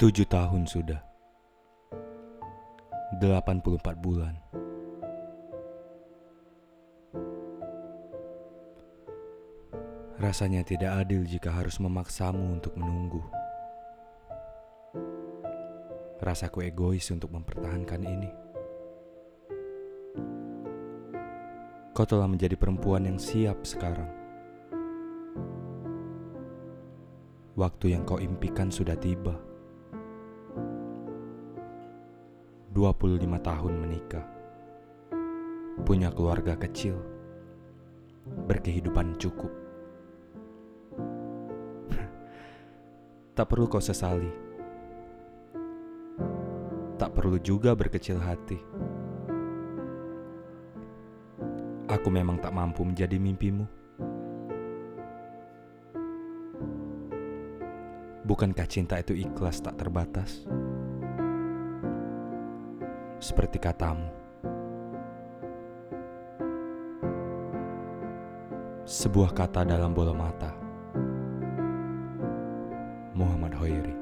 Tujuh tahun sudah. 84 bulan. Rasanya tidak adil jika harus memaksamu untuk menunggu. Rasaku egois untuk mempertahankan ini. Kau telah menjadi perempuan yang siap sekarang. Waktu yang kau impikan sudah tiba. 25 tahun menikah. Punya keluarga kecil. Berkehidupan cukup. tak perlu kau sesali. Tak perlu juga berkecil hati. Aku memang tak mampu menjadi mimpimu. Bukankah cinta itu ikhlas tak terbatas? Seperti katamu. Sebuah kata dalam bola mata. Muhammad Hoiri